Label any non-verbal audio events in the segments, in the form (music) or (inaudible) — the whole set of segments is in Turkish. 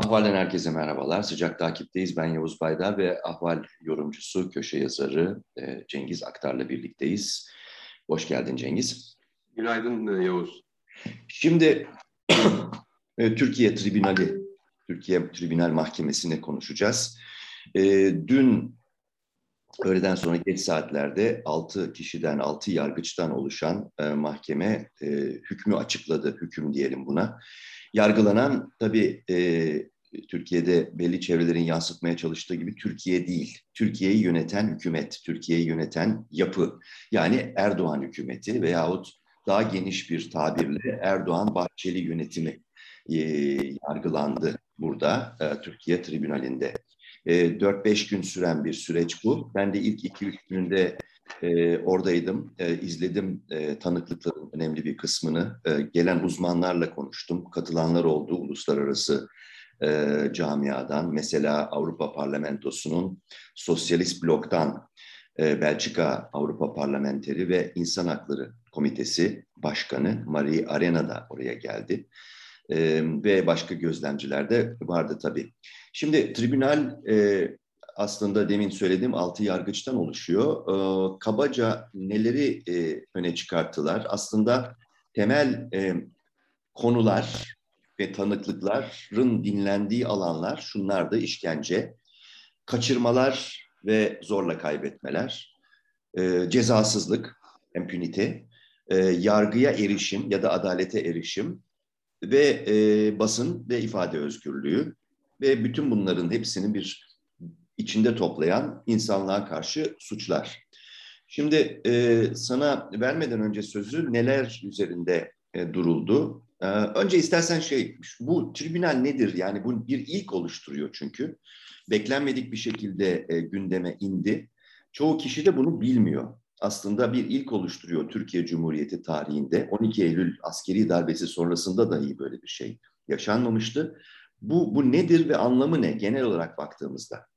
Ahval'den herkese merhabalar. Sıcak takipteyiz. Ben Yavuz Baydar ve Ahval yorumcusu, köşe yazarı e, Cengiz Aktar'la birlikteyiz. Hoş geldin Cengiz. Günaydın e, Yavuz. Şimdi e, Türkiye Tribünali, Türkiye Tribünal Mahkemesi'ne konuşacağız. Dün öğleden sonra geç saatlerde 6 kişiden, 6 yargıçtan oluşan mahkeme hükmü açıkladı, hüküm diyelim buna. Yargılanan tabii e, Türkiye'de belli çevrelerin yansıtmaya çalıştığı gibi Türkiye değil. Türkiye'yi yöneten hükümet, Türkiye'yi yöneten yapı. Yani Erdoğan hükümeti veyahut daha geniş bir tabirle Erdoğan-Bahçeli yönetimi e, yargılandı burada e, Türkiye tribünalinde. E, 4-5 gün süren bir süreç bu. Ben de ilk 2-3 gününde e, oradaydım, e, izledim e, tanıklıkların önemli bir kısmını. E, gelen uzmanlarla konuştum, katılanlar oldu uluslararası e, camiadan. Mesela Avrupa Parlamentosu'nun Sosyalist Blok'tan e, Belçika Avrupa Parlamenteri ve İnsan Hakları Komitesi Başkanı Marie Arena da oraya geldi. E, ve başka gözlemciler de vardı tabii. Şimdi tribünal e, aslında demin söylediğim altı yargıçtan oluşuyor. E, kabaca neleri e, öne çıkarttılar? Aslında temel e, konular ve tanıklıkların dinlendiği alanlar şunlar da işkence, kaçırmalar ve zorla kaybetmeler, e, cezasızlık, impunite, e, yargıya erişim ya da adalete erişim ve e, basın ve ifade özgürlüğü ve bütün bunların hepsinin bir içinde toplayan insanlığa karşı suçlar. Şimdi e, sana vermeden önce sözü neler üzerinde e, duruldu? E, önce istersen şey, bu tribünal nedir? Yani bu bir ilk oluşturuyor çünkü. Beklenmedik bir şekilde e, gündeme indi. Çoğu kişi de bunu bilmiyor. Aslında bir ilk oluşturuyor Türkiye Cumhuriyeti tarihinde. 12 Eylül askeri darbesi sonrasında dahi böyle bir şey yaşanmamıştı. Bu, bu nedir ve anlamı ne genel olarak baktığımızda?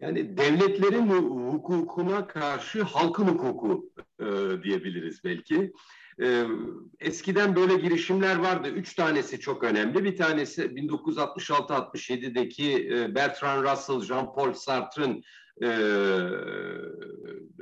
Yani devletlerin hukukuna karşı halkın hukuku e, diyebiliriz belki. E, eskiden böyle girişimler vardı. Üç tanesi çok önemli. Bir tanesi 1966-67'deki e, Bertrand Russell, Jean-Paul Sartre'ın e,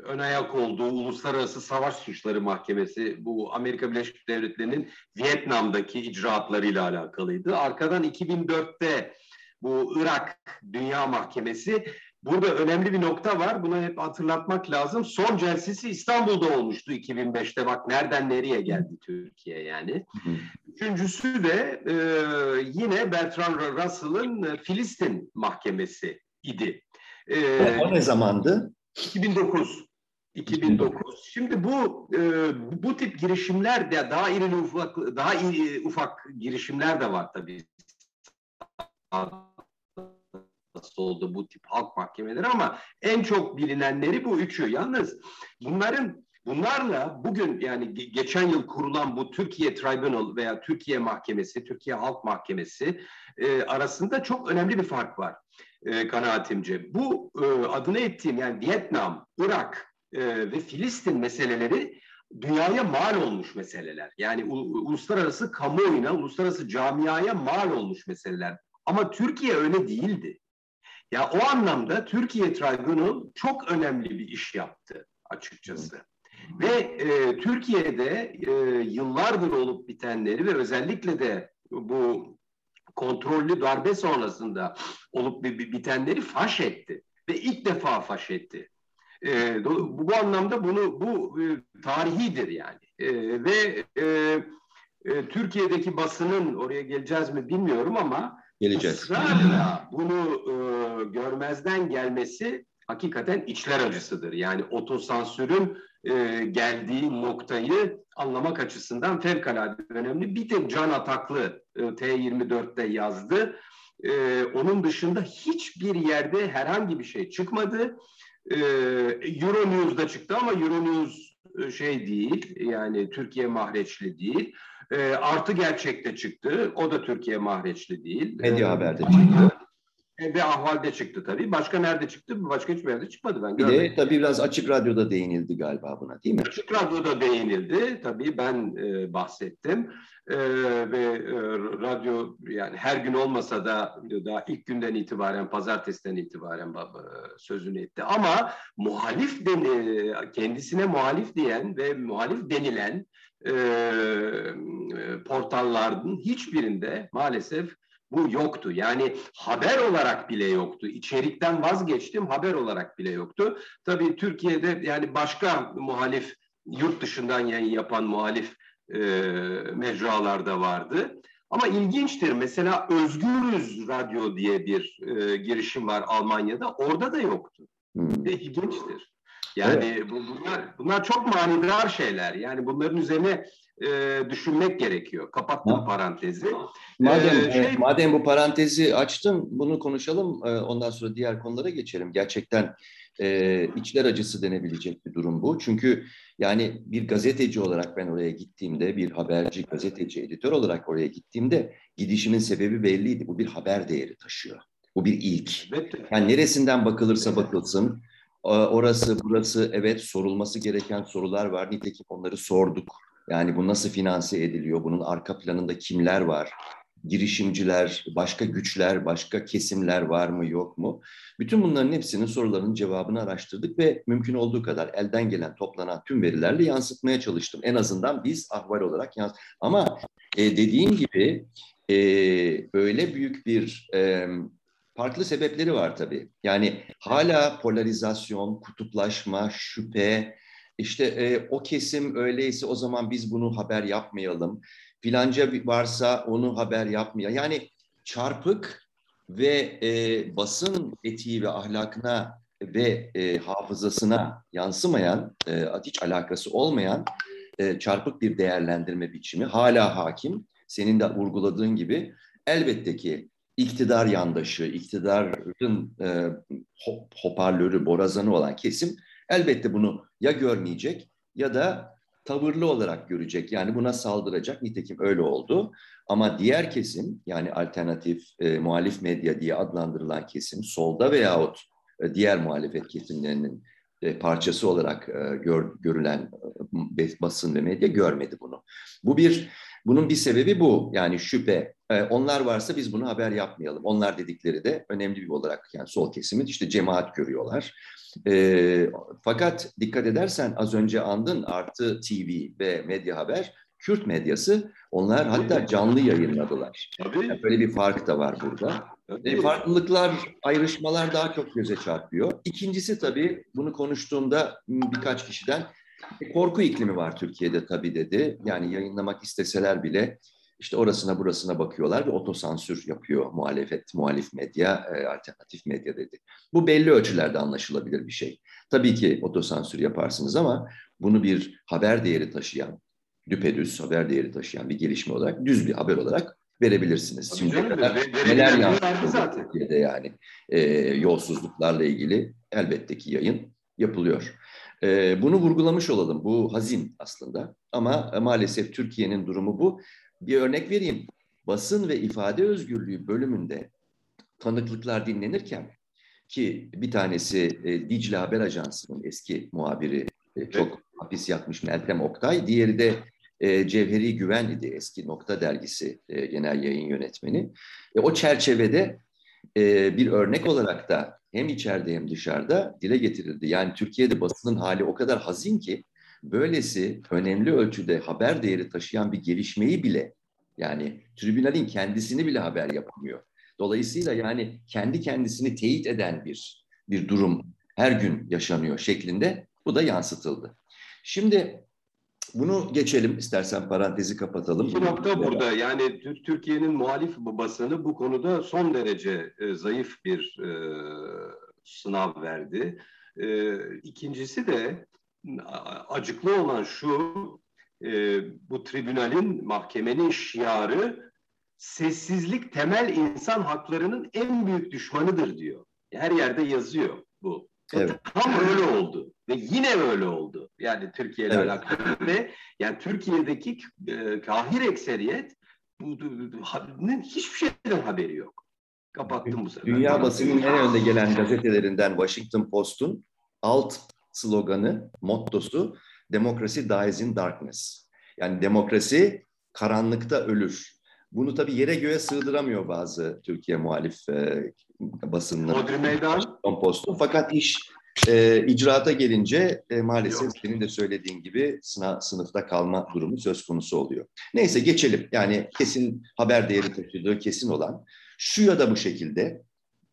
ön ayak olduğu Uluslararası Savaş Suçları Mahkemesi bu Amerika Birleşik Devletleri'nin Vietnam'daki icraatlarıyla alakalıydı. Arkadan 2004'te bu Irak Dünya Mahkemesi Burada önemli bir nokta var. Bunu hep hatırlatmak lazım. Son celsesi İstanbul'da olmuştu 2005'te. Bak nereden nereye geldi Türkiye yani. Üçüncüsü de e, yine Bertrand Russell'ın e, Filistin Mahkemesi idi. E, o ne zamandı? 2009. 2009. Şimdi bu e, bu tip girişimler de daha iri ufak daha iri, ufak girişimler de var tabii nasıl oldu bu tip halk mahkemeleri ama en çok bilinenleri bu üçü. Yalnız bunların bunlarla bugün yani geçen yıl kurulan bu Türkiye Tribunal veya Türkiye Mahkemesi, Türkiye Halk Mahkemesi e, arasında çok önemli bir fark var e, kanaatimce. Bu e, adını ettiğim yani Vietnam, Irak e, ve Filistin meseleleri dünyaya mal olmuş meseleler. Yani uluslararası kamuoyuna, uluslararası camiaya mal olmuş meseleler. Ama Türkiye öyle değildi. Ya o anlamda Türkiye Tribunal çok önemli bir iş yaptı açıkçası. Ve e, Türkiye'de e, yıllardır olup bitenleri ve özellikle de bu kontrollü darbe sonrasında olup bitenleri faş etti. Ve ilk defa faş etti. E, bu, bu anlamda bunu bu e, tarihidir yani. E, ve e, e, Türkiye'deki basının oraya geleceğiz mi bilmiyorum ama geleceğiz. Israrla bunu e, görmezden gelmesi hakikaten içler acısıdır. Yani otosansürün e, geldiği noktayı anlamak açısından fevkalade önemli. Bir tek Can Ataklı e, T24'te yazdı. E, onun dışında hiçbir yerde herhangi bir şey çıkmadı. E, Euronews'da çıktı ama Euronews e, şey değil yani Türkiye mahreçli değil. E, artı gerçekte çıktı. O da Türkiye mahreçli değil. Medya e, Haber'de çıktı. E, ve ahvalde çıktı tabii. Başka nerede çıktı? Başka hiçbir yerde çıkmadı ben Bir de tabii biraz açık radyoda değinildi galiba buna değil mi? Açık radyoda değinildi. Tabii ben e, bahsettim. E, ve e, radyo yani her gün olmasa da daha ilk günden itibaren, pazartesiden itibaren baba, sözünü etti. Ama muhalif deni, kendisine muhalif diyen ve muhalif denilen e, portalların hiçbirinde maalesef bu yoktu. Yani haber olarak bile yoktu. İçerikten vazgeçtim, haber olarak bile yoktu. Tabii Türkiye'de yani başka muhalif, yurt dışından yayın yapan muhalif e, mecralarda vardı. Ama ilginçtir. Mesela Özgürüz Radyo diye bir e, girişim var Almanya'da. Orada da yoktu. Hmm. Ve ilginçtir. Yani evet. bunlar bunlar çok manidar şeyler. Yani bunların üzerine e, düşünmek gerekiyor. Kapattım ha. parantezi. Madem, ee, şey... madem bu parantezi açtın bunu konuşalım. E, ondan sonra diğer konulara geçelim. Gerçekten e, içler acısı denebilecek bir durum bu. Çünkü yani bir gazeteci olarak ben oraya gittiğimde, bir haberci, gazeteci, editör olarak oraya gittiğimde gidişimin sebebi belliydi. Bu bir haber değeri taşıyor. Bu bir ilk. Yani neresinden bakılırsa bakılsın, orası burası evet sorulması gereken sorular var. Nitekim onları sorduk. Yani bu nasıl finanse ediliyor? Bunun arka planında kimler var? girişimciler, başka güçler, başka kesimler var mı yok mu? Bütün bunların hepsinin sorularının cevabını araştırdık ve mümkün olduğu kadar elden gelen toplanan tüm verilerle yansıtmaya çalıştım. En azından biz ahval olarak yans. Ama e, dediğim gibi e, öyle büyük bir e, farklı sebepleri var tabii. Yani hala polarizasyon, kutuplaşma, şüphe, işte e, o kesim öyleyse o zaman biz bunu haber yapmayalım filanca varsa onu haber yapmıyor. Yani çarpık ve e, basın etiği ve ahlakına ve e, hafızasına yansımayan, e, hiç alakası olmayan e, çarpık bir değerlendirme biçimi hala hakim. Senin de vurguladığın gibi elbette ki iktidar yandaşı, iktidarın e, hoparlörü, borazanı olan kesim elbette bunu ya görmeyecek ya da tavırlı olarak görecek. Yani buna saldıracak. Nitekim öyle oldu. Ama diğer kesim yani alternatif e, muhalif medya diye adlandırılan kesim solda veyahut e, diğer muhalefet kesimlerinin e, parçası olarak e, gör, görülen e, basın ve medya görmedi bunu. Bu bir bunun bir sebebi bu. Yani şüphe. E, onlar varsa biz bunu haber yapmayalım. Onlar dedikleri de önemli bir olarak yani sol kesimin işte cemaat görüyorlar e, fakat dikkat edersen az önce andın Artı TV ve Medya Haber Kürt medyası onlar hatta canlı yayınladılar. Yani böyle bir fark da var burada. E, farklılıklar, ayrışmalar daha çok göze çarpıyor. İkincisi tabii bunu konuştuğumda birkaç kişiden e, korku iklimi var Türkiye'de tabii dedi. Yani yayınlamak isteseler bile işte orasına burasına bakıyorlar ve otosansür yapıyor muhalefet, muhalif medya, e, alternatif medya dedi. Bu belli ölçülerde anlaşılabilir bir şey. Tabii ki otosansür yaparsınız ama bunu bir haber değeri taşıyan, düpedüz haber değeri taşıyan bir gelişme olarak, düz bir haber olarak verebilirsiniz. Tabii Şimdi canım, kadar neler yaptı Türkiye'de yani e, yolsuzluklarla ilgili elbette ki yayın yapılıyor. E, bunu vurgulamış olalım. Bu hazin aslında ama maalesef Türkiye'nin durumu bu. Bir örnek vereyim. Basın ve ifade özgürlüğü bölümünde tanıklıklar dinlenirken ki bir tanesi e, Dicle Haber Ajansı'nın eski muhabiri e, çok evet. hapis yatmış Meltem Oktay. Diğeri de e, Cevheri Güven idi eski Nokta Dergisi e, genel yayın yönetmeni. E, o çerçevede e, bir örnek olarak da hem içeride hem dışarıda dile getirildi. Yani Türkiye'de basının hali o kadar hazin ki böylesi önemli ölçüde haber değeri taşıyan bir gelişmeyi bile yani tribünalin kendisini bile haber yapamıyor. Dolayısıyla yani kendi kendisini teyit eden bir bir durum her gün yaşanıyor şeklinde bu da yansıtıldı. Şimdi bunu geçelim istersen parantezi kapatalım. İki nokta burada yani Türkiye'nin muhalif basını bu konuda son derece e, zayıf bir e, sınav verdi. E, ikincisi de acıklı olan şu, e, bu tribünalin, mahkemenin şiarı sessizlik temel insan haklarının en büyük düşmanıdır diyor. Her yerde yazıyor bu. Evet. Tam öyle oldu ve yine öyle oldu. Yani Türkiye ile evet. alakalı (laughs) ve yani Türkiye'deki e, kahir ekseriyet bu, hiçbir şeyden haberi yok. Kapattım bu sefer. Dünya basının en önde gelen gazetelerinden Washington Post'un alt sloganı, mottosu Democracy dies in darkness. Yani demokrasi karanlıkta ölür. Bunu tabii yere göğe sığdıramıyor bazı Türkiye muhalif e, basınları. Hodri Meydan. Post'un. Fakat iş e, icraata gelince e, maalesef Yok. senin de söylediğin gibi sınav, sınıfta kalma durumu söz konusu oluyor. Neyse geçelim. Yani kesin haber değeri taşıdığı kesin olan şu ya da bu şekilde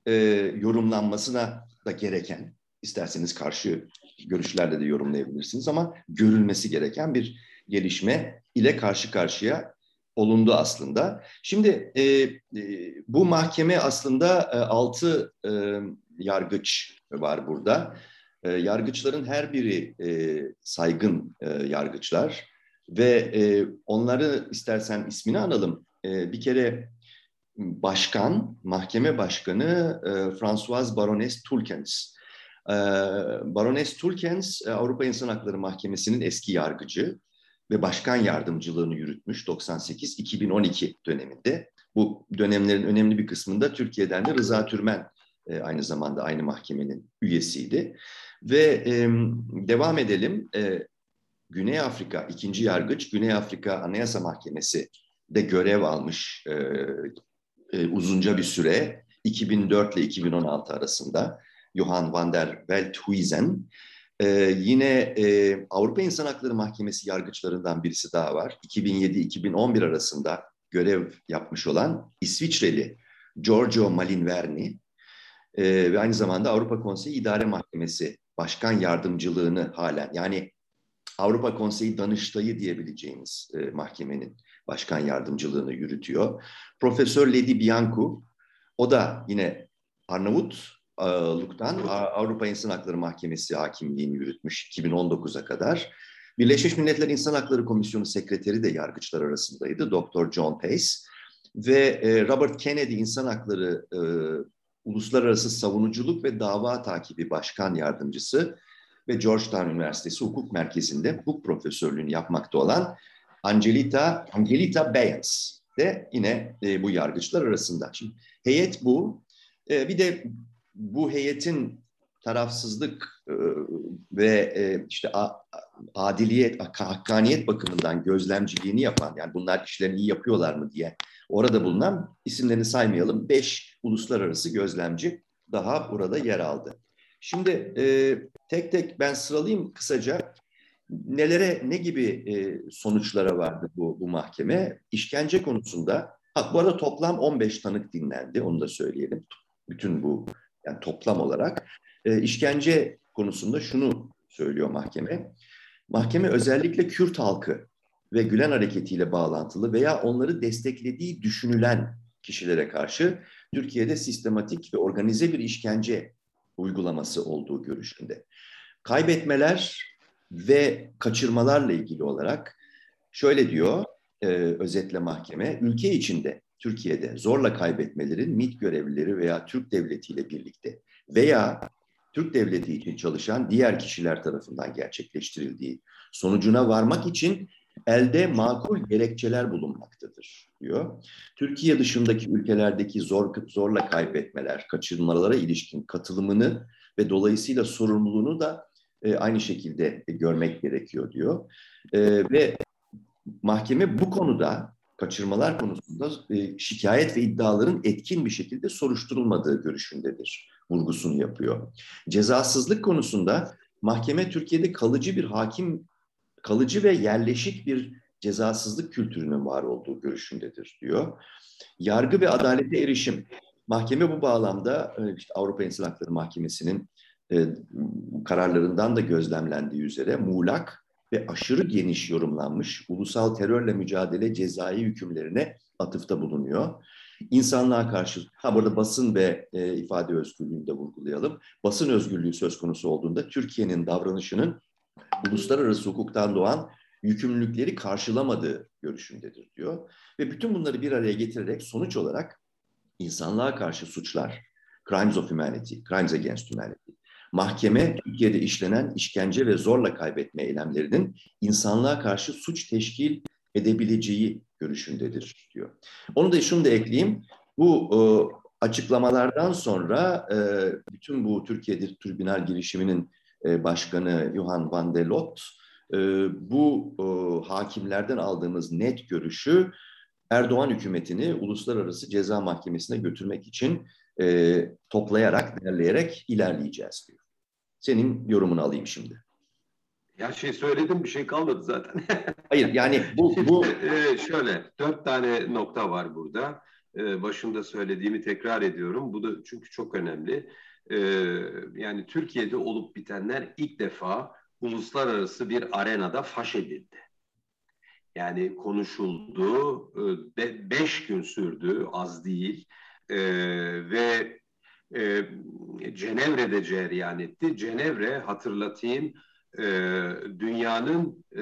e, yorumlanmasına da gereken, isterseniz karşı görüşlerle de yorumlayabilirsiniz ama görülmesi gereken bir gelişme ile karşı karşıya olundu aslında. Şimdi e, e, bu mahkeme aslında e, altı e, yargıç var burada. E, yargıçların her biri e, saygın e, yargıçlar ve e, onları istersen ismini analım. E, bir kere başkan, mahkeme başkanı e, Françoise Baroness Tulkens. E, Baroness Tulkens e, Avrupa İnsan Hakları Mahkemesi'nin eski yargıcı ve başkan yardımcılığını yürütmüş 98-2012 döneminde. Bu dönemlerin önemli bir kısmında Türkiye'den de Rıza Türmen e, aynı zamanda aynı mahkemenin üyesiydi. Ve e, devam edelim. E, Güney Afrika ikinci yargıç Güney Afrika Anayasa Mahkemesi de görev almış e, e, uzunca bir süre 2004 ile 2016 arasında Johan van der Welthuizen ee, yine e, Avrupa İnsan Hakları Mahkemesi yargıçlarından birisi daha var. 2007-2011 arasında görev yapmış olan İsviçreli Giorgio Malinverni e, ve aynı zamanda Avrupa Konseyi İdare Mahkemesi Başkan Yardımcılığını halen yani Avrupa Konseyi Danıştayı diyebileceğimiz e, mahkemenin başkan yardımcılığını yürütüyor. Profesör Lady Bianco, o da yine Arnavut Luk'tan Avrupa İnsan Hakları Mahkemesi hakimliğini yürütmüş 2019'a kadar. Birleşmiş Milletler İnsan Hakları Komisyonu Sekreteri de yargıçlar arasındaydı, Dr. John Pace. Ve e, Robert Kennedy İnsan Hakları e, Uluslararası Savunuculuk ve Dava Takibi Başkan Yardımcısı ve Georgetown Üniversitesi Hukuk Merkezi'nde hukuk profesörlüğünü yapmakta olan Angelita, Angelita Bayens de yine e, bu yargıçlar arasında. Şimdi heyet bu. E, bir de bu heyetin tarafsızlık e, ve e, işte adiliyet, hakkaniyet bakımından gözlemciliğini yapan, yani bunlar işlerini iyi yapıyorlar mı diye orada bulunan isimlerini saymayalım. Beş uluslararası gözlemci daha burada yer aldı. Şimdi e, tek tek ben sıralayayım kısaca. Nelere, ne gibi sonuçlara vardı bu, bu mahkeme? İşkence konusunda, ha, bu arada toplam 15 tanık dinlendi, onu da söyleyelim. Bütün bu yani toplam olarak e, işkence konusunda şunu söylüyor mahkeme. Mahkeme özellikle Kürt halkı ve Gülen hareketiyle bağlantılı veya onları desteklediği düşünülen kişilere karşı Türkiye'de sistematik ve organize bir işkence uygulaması olduğu görüşünde. Kaybetmeler ve kaçırmalarla ilgili olarak şöyle diyor e, özetle mahkeme, ülke içinde Türkiye'de zorla kaybetmelerin MİT görevlileri veya Türk Devleti ile birlikte veya Türk Devleti için çalışan diğer kişiler tarafından gerçekleştirildiği sonucuna varmak için elde makul gerekçeler bulunmaktadır diyor. Türkiye dışındaki ülkelerdeki zor zorla kaybetmeler, kaçırmalara ilişkin katılımını ve dolayısıyla sorumluluğunu da e, aynı şekilde görmek gerekiyor diyor. E, ve mahkeme bu konuda kaçırmalar konusunda e, şikayet ve iddiaların etkin bir şekilde soruşturulmadığı görüşündedir. Vurgusunu yapıyor. Cezasızlık konusunda mahkeme Türkiye'de kalıcı bir hakim, kalıcı ve yerleşik bir cezasızlık kültürünün var olduğu görüşündedir diyor. Yargı ve adalete erişim. Mahkeme bu bağlamda e, işte Avrupa İnsan Hakları Mahkemesi'nin e, kararlarından da gözlemlendiği üzere muğlak ve aşırı geniş yorumlanmış ulusal terörle mücadele cezai hükümlerine atıfta bulunuyor. İnsanlığa karşı, ha burada basın ve e, ifade özgürlüğünü de vurgulayalım. Basın özgürlüğü söz konusu olduğunda Türkiye'nin davranışının uluslararası hukuktan doğan yükümlülükleri karşılamadığı görüşündedir diyor. Ve bütün bunları bir araya getirerek sonuç olarak insanlığa karşı suçlar, crimes of humanity, crimes against humanity, Mahkeme Türkiye'de işlenen işkence ve zorla kaybetme eylemlerinin insanlığa karşı suç teşkil edebileceği görüşündedir diyor. Onu da şunu da ekleyeyim. Bu e, açıklamalardan sonra e, bütün bu Türkiye'de tribünal girişiminin başkanı Johan van der Lot e, bu e, hakimlerden aldığımız net görüşü Erdoğan hükümetini Uluslararası Ceza Mahkemesi'ne götürmek için e, toplayarak, derleyerek ilerleyeceğiz diyor. Senin yorumunu alayım şimdi. Ya şey söyledim bir şey kalmadı zaten. (laughs) Hayır yani bu... bu... Ee, şöyle dört tane nokta var burada. Ee, başında söylediğimi tekrar ediyorum. Bu da çünkü çok önemli. Ee, yani Türkiye'de olup bitenler ilk defa uluslararası bir arenada faş edildi. Yani konuşuldu, e, beş gün sürdü, az değil. Ee, ve e, Cenevre'de cereyan etti. Cenevre hatırlatayım e, dünyanın e,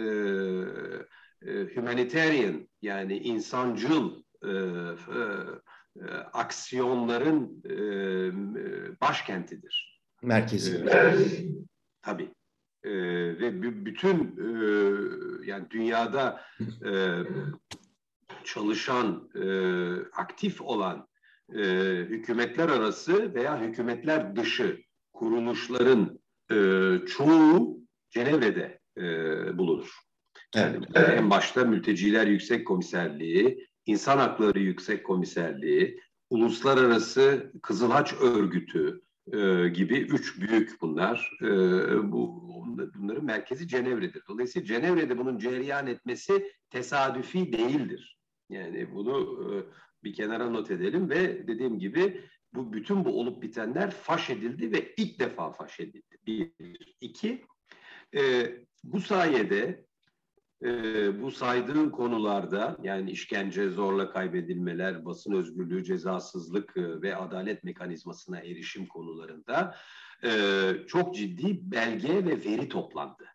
e, humanitarian yani insancıl e, e, aksiyonların e, başkentidir. Merkezi. E, tabii. E, ve bütün e, yani dünyada e, çalışan, e, aktif olan e, hükümetler arası veya hükümetler dışı kuruluşların e, çoğu Cenevre'de e, bulunur. Yani evet. en başta Mülteciler Yüksek Komiserliği, İnsan Hakları Yüksek Komiserliği, Uluslararası Kızılhaç Örgütü e, gibi üç büyük bunlar. E, bu bunların merkezi Cenevre'dir. Dolayısıyla Cenevre'de bunun cereyan etmesi tesadüfi değildir. Yani bunu e, bir kenara not edelim ve dediğim gibi bu bütün bu olup bitenler faş edildi ve ilk defa faş edildi. Bir, iki, e, bu sayede e, bu saydığın konularda yani işkence, zorla kaybedilmeler, basın özgürlüğü, cezasızlık e, ve adalet mekanizmasına erişim konularında e, çok ciddi belge ve veri toplandı.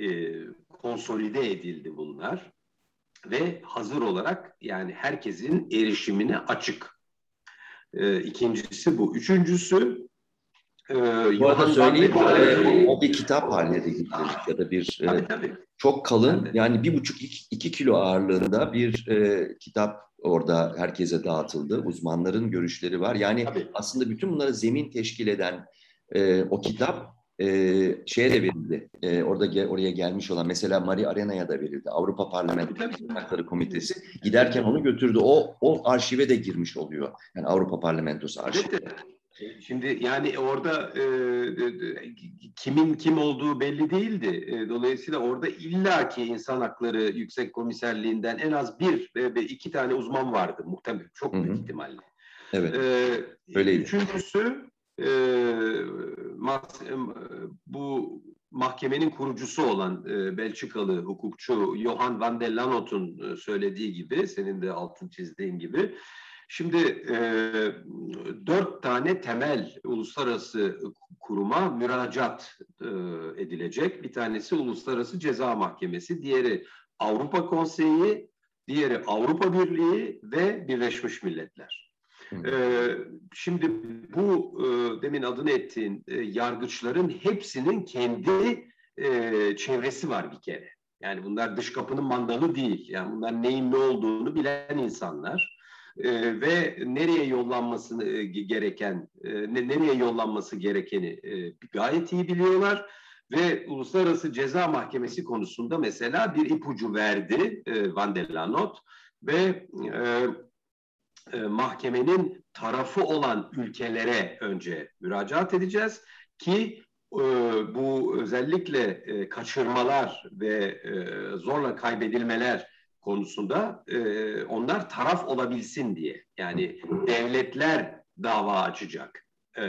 E, konsolide edildi bunlar ve hazır olarak yani herkesin erişimine açık. E, ikincisi bu. Üçüncüsü e, bu arada söyleyeyim e, o bir kitap haline de getirilmiş ya da bir e, tabii, tabii. çok kalın tabii. yani bir buçuk iki, iki kilo ağırlığında bir e, kitap orada herkese dağıtıldı. Uzmanların görüşleri var. Yani tabii. aslında bütün bunlara zemin teşkil eden e, o kitap e, şeye de verildi. E, orada oraya gelmiş olan mesela Mari Arena'ya da verildi. Avrupa Parlamentosu Hakları Komitesi giderken onu götürdü. O o arşive de girmiş oluyor. Yani Avrupa Parlamentosu arşivi. Şimdi yani orada e, kimin kim olduğu belli değildi. E, dolayısıyla orada illaki insan hakları yüksek komiserliğinden en az bir ve iki tane uzman vardı muhtemelen çok büyük ihtimalle. Evet. E, Öyleydi. Üçüncüsü e, bu mahkemenin kurucusu olan e, Belçikalı hukukçu Johan van der Lanot'un e, söylediği gibi, senin de altın çizdiğin gibi, şimdi e, dört tane temel uluslararası kuruma müracaat e, edilecek. Bir tanesi Uluslararası Ceza Mahkemesi, diğeri Avrupa Konseyi, diğeri Avrupa Birliği ve Birleşmiş Milletler. Ee, şimdi bu e, demin adını ettiğin e, yargıçların hepsinin kendi e, çevresi var bir kere. Yani bunlar dış kapının mandalı değil. Yani bunlar neyin ne olduğunu bilen insanlar. E, ve nereye yollanması e, gereken, e, nereye yollanması gerekeni e, gayet iyi biliyorlar. Ve Uluslararası Ceza Mahkemesi konusunda mesela bir ipucu verdi e, Van der Lanot ve e, e, mahkemenin tarafı olan ülkelere önce müracaat edeceğiz ki e, bu özellikle e, kaçırmalar ve e, zorla kaybedilmeler konusunda e, onlar taraf olabilsin diye. Yani devletler dava açacak e,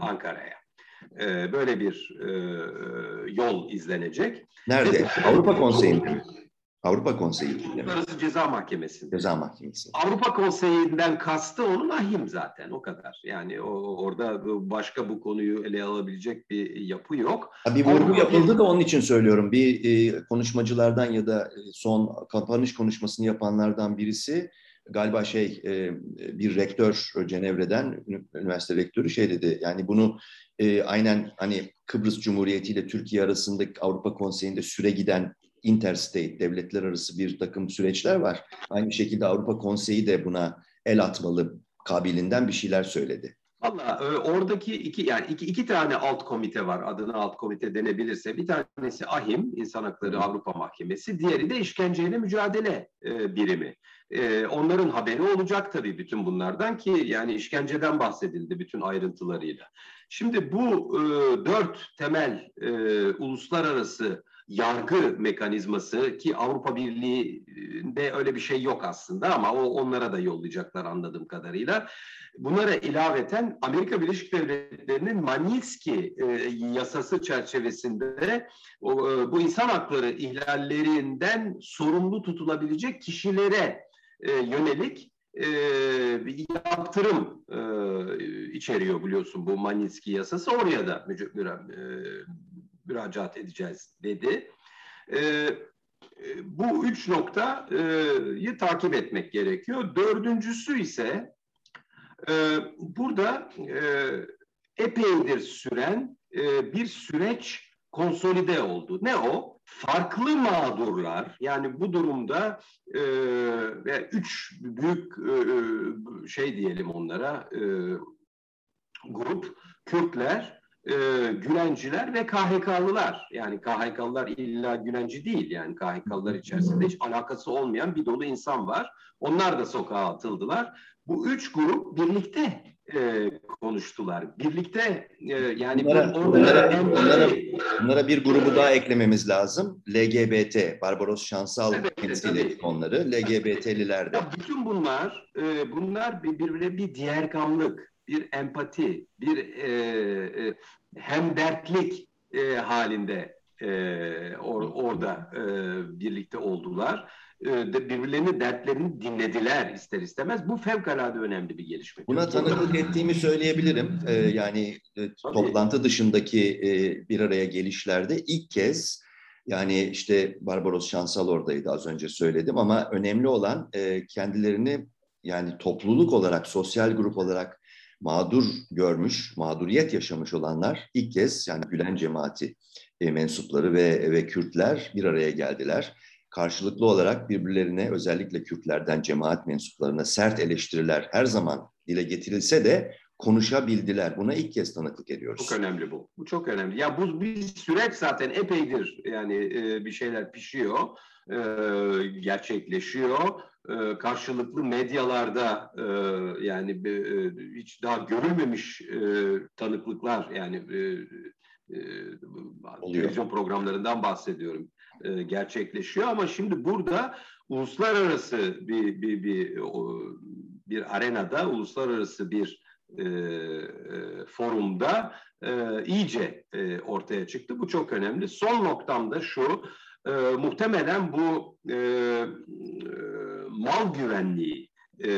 Ankara'ya. E, böyle bir e, yol izlenecek. Nerede? Avrupa Konseyi'nde mi? Avrupa Konseyi. Uluslararası Ceza Mahkemesi. Ceza Mahkemesi. Avrupa Konseyi'nden kastı onun ahim zaten o kadar. Yani o, orada başka bu konuyu ele alabilecek bir yapı yok. Bir vurgu yapıldı da onun için söylüyorum. Bir e, konuşmacılardan ya da e, son kapanış konuşmasını yapanlardan birisi galiba şey e, bir rektör Cenevre'den üniversite rektörü şey dedi. Yani bunu e, aynen hani Kıbrıs Cumhuriyeti ile Türkiye arasında Avrupa Konseyi'nde süre giden interstate, devletler arası bir takım süreçler var. Aynı şekilde Avrupa Konseyi de buna el atmalı kabilinden bir şeyler söyledi. Valla e, oradaki iki yani iki, iki tane alt komite var adına alt komite denebilirse. Bir tanesi AHİM İnsan Hakları Avrupa Mahkemesi, diğeri de işkenceyle mücadele e, birimi. E, onların haberi olacak tabii bütün bunlardan ki yani işkenceden bahsedildi bütün ayrıntılarıyla. Şimdi bu e, dört temel e, uluslararası yargı mekanizması ki Avrupa Birliği'nde öyle bir şey yok aslında ama o onlara da yollayacaklar anladığım kadarıyla. Bunlara ilaveten Amerika Birleşik Devletleri'nin Magnitsky e, yasası çerçevesinde o, e, bu insan hakları ihlallerinden sorumlu tutulabilecek kişilere e, yönelik e, yaptırım e, içeriyor biliyorsun bu Magnitsky yasası. Oraya da e, müracaat edeceğiz dedi. E, bu üç noktayı takip etmek gerekiyor. Dördüncüsü ise e, burada e, epeydir süren e, bir süreç konsolide oldu. Ne o? Farklı mağdurlar yani bu durumda e, üç büyük e, şey diyelim onlara e, grup Kürtler, e, Gülenciler ve KHK'lılar. Yani KHK'lılar illa Gülenci değil yani KHK'lılar içerisinde hiç alakası olmayan bir dolu insan var. Onlar da sokağa atıldılar. Bu üç grup birlikte e, konuştular. Birlikte e, yani bunlara, bu, bunlara, bunlara, bunlara bir grubu daha eklememiz lazım. LGBT, Barbaros Şansal evet, ettik onları. LGBT'liler de. Ya bütün bunlar, e, bunlar birbirine bir diğer kamlık, bir empati, bir e, e, hemdertlik e, halinde e, or, orada e, birlikte oldular e, birbirlerinin dertlerini dinlediler ister istemez. Bu fevkalade önemli bir gelişme. Buna tanıklık ettiğimi söyleyebilirim. Ee, yani e, toplantı dışındaki e, bir araya gelişlerde ilk kez yani işte Barbaros Şansal oradaydı az önce söyledim ama önemli olan e, kendilerini yani topluluk olarak, sosyal grup olarak mağdur görmüş, mağduriyet yaşamış olanlar ilk kez yani Gülen cemaati e, mensupları ve, ve Kürtler bir araya geldiler karşılıklı olarak birbirlerine özellikle Kürtlerden cemaat mensuplarına sert eleştiriler her zaman dile getirilse de konuşabildiler. Buna ilk kez tanıklık ediyoruz. Çok önemli bu. Bu çok önemli. Ya bu bir süreç zaten epeydir yani e, bir şeyler pişiyor, e, gerçekleşiyor. E, karşılıklı medyalarda e, yani e, hiç daha görülmemiş e, tanıklıklar yani e, e, televizyon programlarından bahsediyorum e, gerçekleşiyor ama şimdi burada uluslararası bir bir bir bir arenada uluslararası bir e, forumda e, iyice e, ortaya çıktı. Bu çok önemli. Son noktam da şu, e, muhtemelen bu e, e, mal güvenliği e,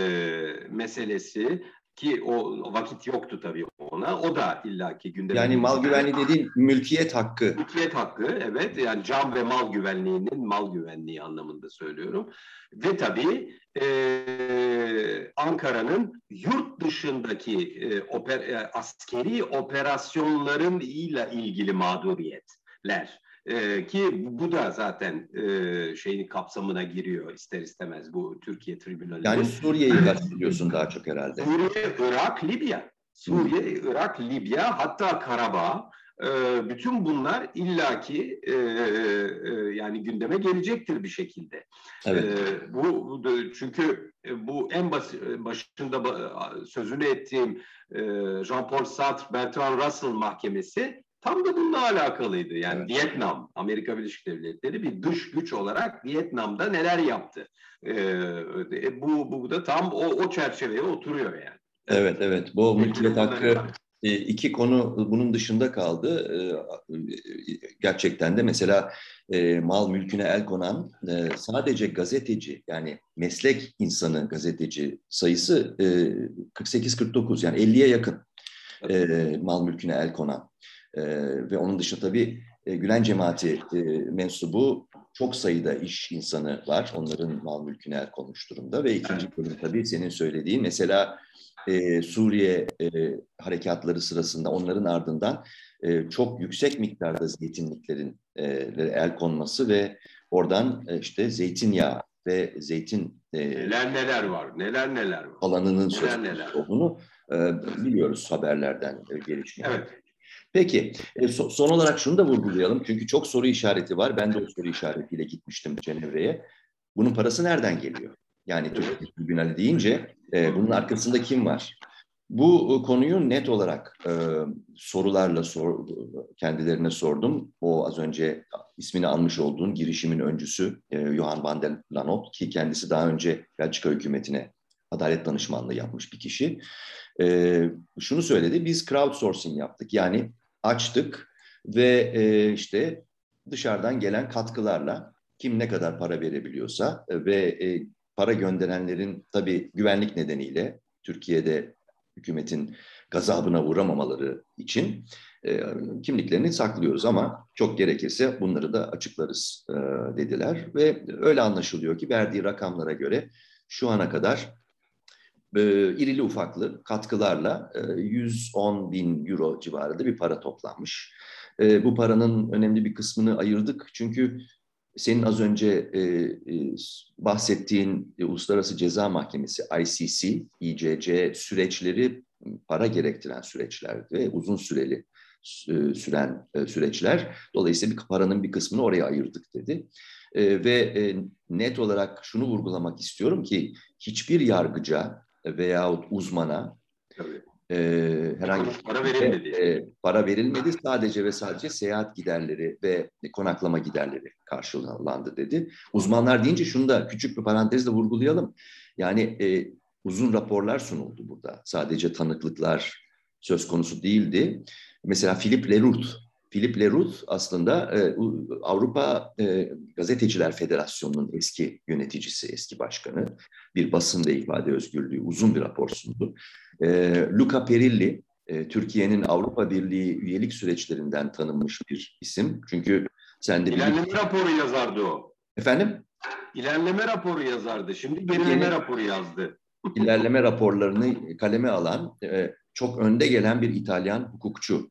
meselesi ki o vakit yoktu tabii ona. O da illaki gündeme. Yani mal güvenliği dediğin mülkiyet hakkı. Mülkiyet hakkı evet. Yani can ve mal güvenliğinin mal güvenliği anlamında söylüyorum. Ve tabii e, Ankara'nın yurt dışındaki e, oper, e, askeri operasyonların ile ilgili mağduriyetler. Ee, ki bu da zaten e, şeyin kapsamına giriyor ister istemez bu Türkiye tribünalinin. Yani Suriye'yi kastediyorsun daha çok herhalde. Suriye, Irak, Libya. Suriye. Irak, Libya hatta Karabağ. E, bütün bunlar illaki e, e, yani gündeme gelecektir bir şekilde. Evet. E, bu çünkü bu en bas, başında sözünü ettiğim e, Jean-Paul Sartre, Bertrand Russell mahkemesi Tam da bununla alakalıydı. Yani evet. Vietnam, Amerika Birleşik Devletleri bir dış güç olarak Vietnam'da neler yaptı? Ee, bu, bu da tam o, o çerçeveye oturuyor yani. Evet, evet. Bu mülkiyet hakkı e, iki konu bunun dışında kaldı. E, gerçekten de mesela e, mal mülküne el konan sadece gazeteci yani meslek insanı gazeteci sayısı 48-49 yani 50'ye yakın mal mülküne el konan. E, ve onun dışında tabii e, Gülen cemaati e, mensubu çok sayıda iş insanı var. Onların mal mülküne el konmuş durumda. Ve ikinci bölüm tabii senin söylediğin mesela e, Suriye e, harekatları sırasında onların ardından e, çok yüksek miktarda zeytinliklerin e, el konması ve oradan e, işte zeytinyağı ve zeytin e, neler neler var, neler neler var. Alanının neler, neler. olduğunu e, biliyoruz haberlerden e, gelişmiyor. Evet. Peki e, so, son olarak şunu da vurgulayalım çünkü çok soru işareti var. Ben de o soru işaretiyle gitmiştim Cenevre'ye. Bunun parası nereden geliyor? Yani Türkiye Tribünali deyince e, bunun arkasında kim var? Bu e, konuyu net olarak e, sorularla sor, kendilerine sordum. O az önce ismini almış olduğun girişimin öncüsü e, Johan van der Lanot ki kendisi daha önce Belçika hükümetine adalet danışmanlığı yapmış bir kişi. E, şunu söyledi, biz crowdsourcing yaptık. Yani açtık ve e, işte dışarıdan gelen katkılarla kim ne kadar para verebiliyorsa ve e, para gönderenlerin tabii güvenlik nedeniyle Türkiye'de hükümetin gazabına uğramamaları için e, kimliklerini saklıyoruz ama çok gerekirse bunları da açıklarız e, dediler. Ve öyle anlaşılıyor ki verdiği rakamlara göre şu ana kadar e, irili ufaklı katkılarla e, 110 bin euro civarında bir para toplanmış. E, bu paranın önemli bir kısmını ayırdık çünkü senin az önce e, e, bahsettiğin e, Uluslararası Ceza Mahkemesi ICC, ICC süreçleri para gerektiren süreçler ve uzun süreli e, süren e, süreçler. Dolayısıyla bir paranın bir kısmını oraya ayırdık dedi. E, ve e, net olarak şunu vurgulamak istiyorum ki hiçbir yargıca veyahut uzmana Tabii e, herhangi bir para verilmedi. E, para verilmedi. Sadece ve sadece seyahat giderleri ve konaklama giderleri karşılandı dedi. Uzmanlar deyince şunu da küçük bir parantezle vurgulayalım. Yani e, uzun raporlar sunuldu burada. Sadece tanıklıklar söz konusu değildi. Mesela Philip Leroux Philip Leroux aslında e, Avrupa e, Gazeteciler Federasyonu'nun eski yöneticisi, eski başkanı. Bir basın ve ifade özgürlüğü uzun bir rapor sundu. E, Luca Perilli, e, Türkiye'nin Avrupa Birliği üyelik süreçlerinden tanınmış bir isim. Çünkü sen de... İlerleme bir... raporu yazardı o. Efendim? İlerleme raporu yazardı. Şimdi gerileme raporu yazdı. İlerleme raporlarını kaleme alan, e, çok önde gelen bir İtalyan hukukçu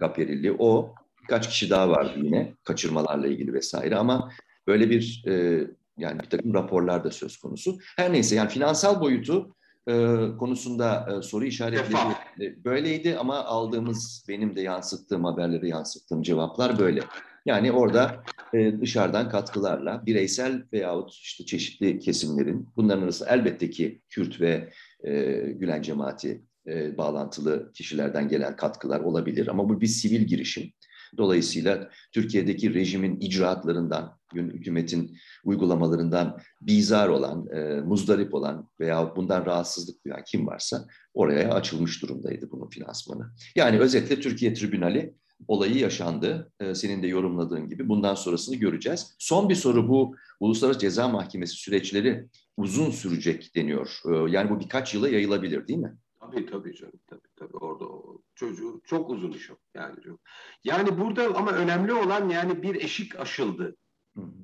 Caperilli. O birkaç kişi daha vardı yine kaçırmalarla ilgili vesaire ama böyle bir e, yani bir takım raporlar da söz konusu. Her neyse yani finansal boyutu e, konusunda e, soru işaretleri e, böyleydi ama aldığımız benim de yansıttığım haberlere yansıttığım cevaplar böyle. Yani orada e, dışarıdan katkılarla bireysel veyahut işte çeşitli kesimlerin bunların arasında elbette ki Kürt ve e, Gülen cemaati e, bağlantılı kişilerden gelen katkılar olabilir ama bu bir sivil girişim. Dolayısıyla Türkiye'deki rejimin icraatlarından, hükümetin uygulamalarından bizar olan, e, muzdarip olan veya bundan rahatsızlık duyan kim varsa oraya açılmış durumdaydı bunun finansmanı. Yani özetle Türkiye Tribünali olayı yaşandı. E, senin de yorumladığın gibi bundan sonrasını göreceğiz. Son bir soru bu Uluslararası Ceza Mahkemesi süreçleri uzun sürecek deniyor. E, yani bu birkaç yıla yayılabilir değil mi? Tabii tabii canım tabii tabii orada o çocuğu çok uzun iş o yani çok. Yani burada ama önemli olan yani bir eşik aşıldı.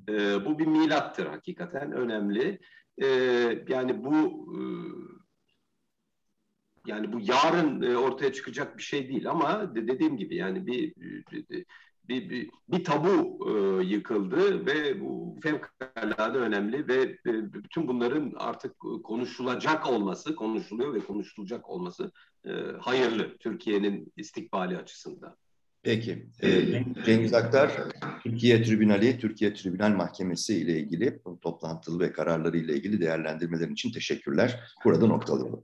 Ee, bu bir milattır hakikaten önemli. Ee, yani bu e, yani bu yarın e, ortaya çıkacak bir şey değil ama dediğim gibi yani bir bir, bir, bir tabu e, yıkıldı ve bu fevkalade önemli ve e, bütün bunların artık konuşulacak olması, konuşuluyor ve konuşulacak olması e, hayırlı Türkiye'nin istikbali açısından. Peki. Ee, Cengiz Aktar, Türkiye Tribünali, Türkiye Tribünal Mahkemesi ile ilgili toplantılı ve kararları ile ilgili değerlendirmelerin için teşekkürler. Burada noktalayalım.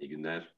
İyi günler.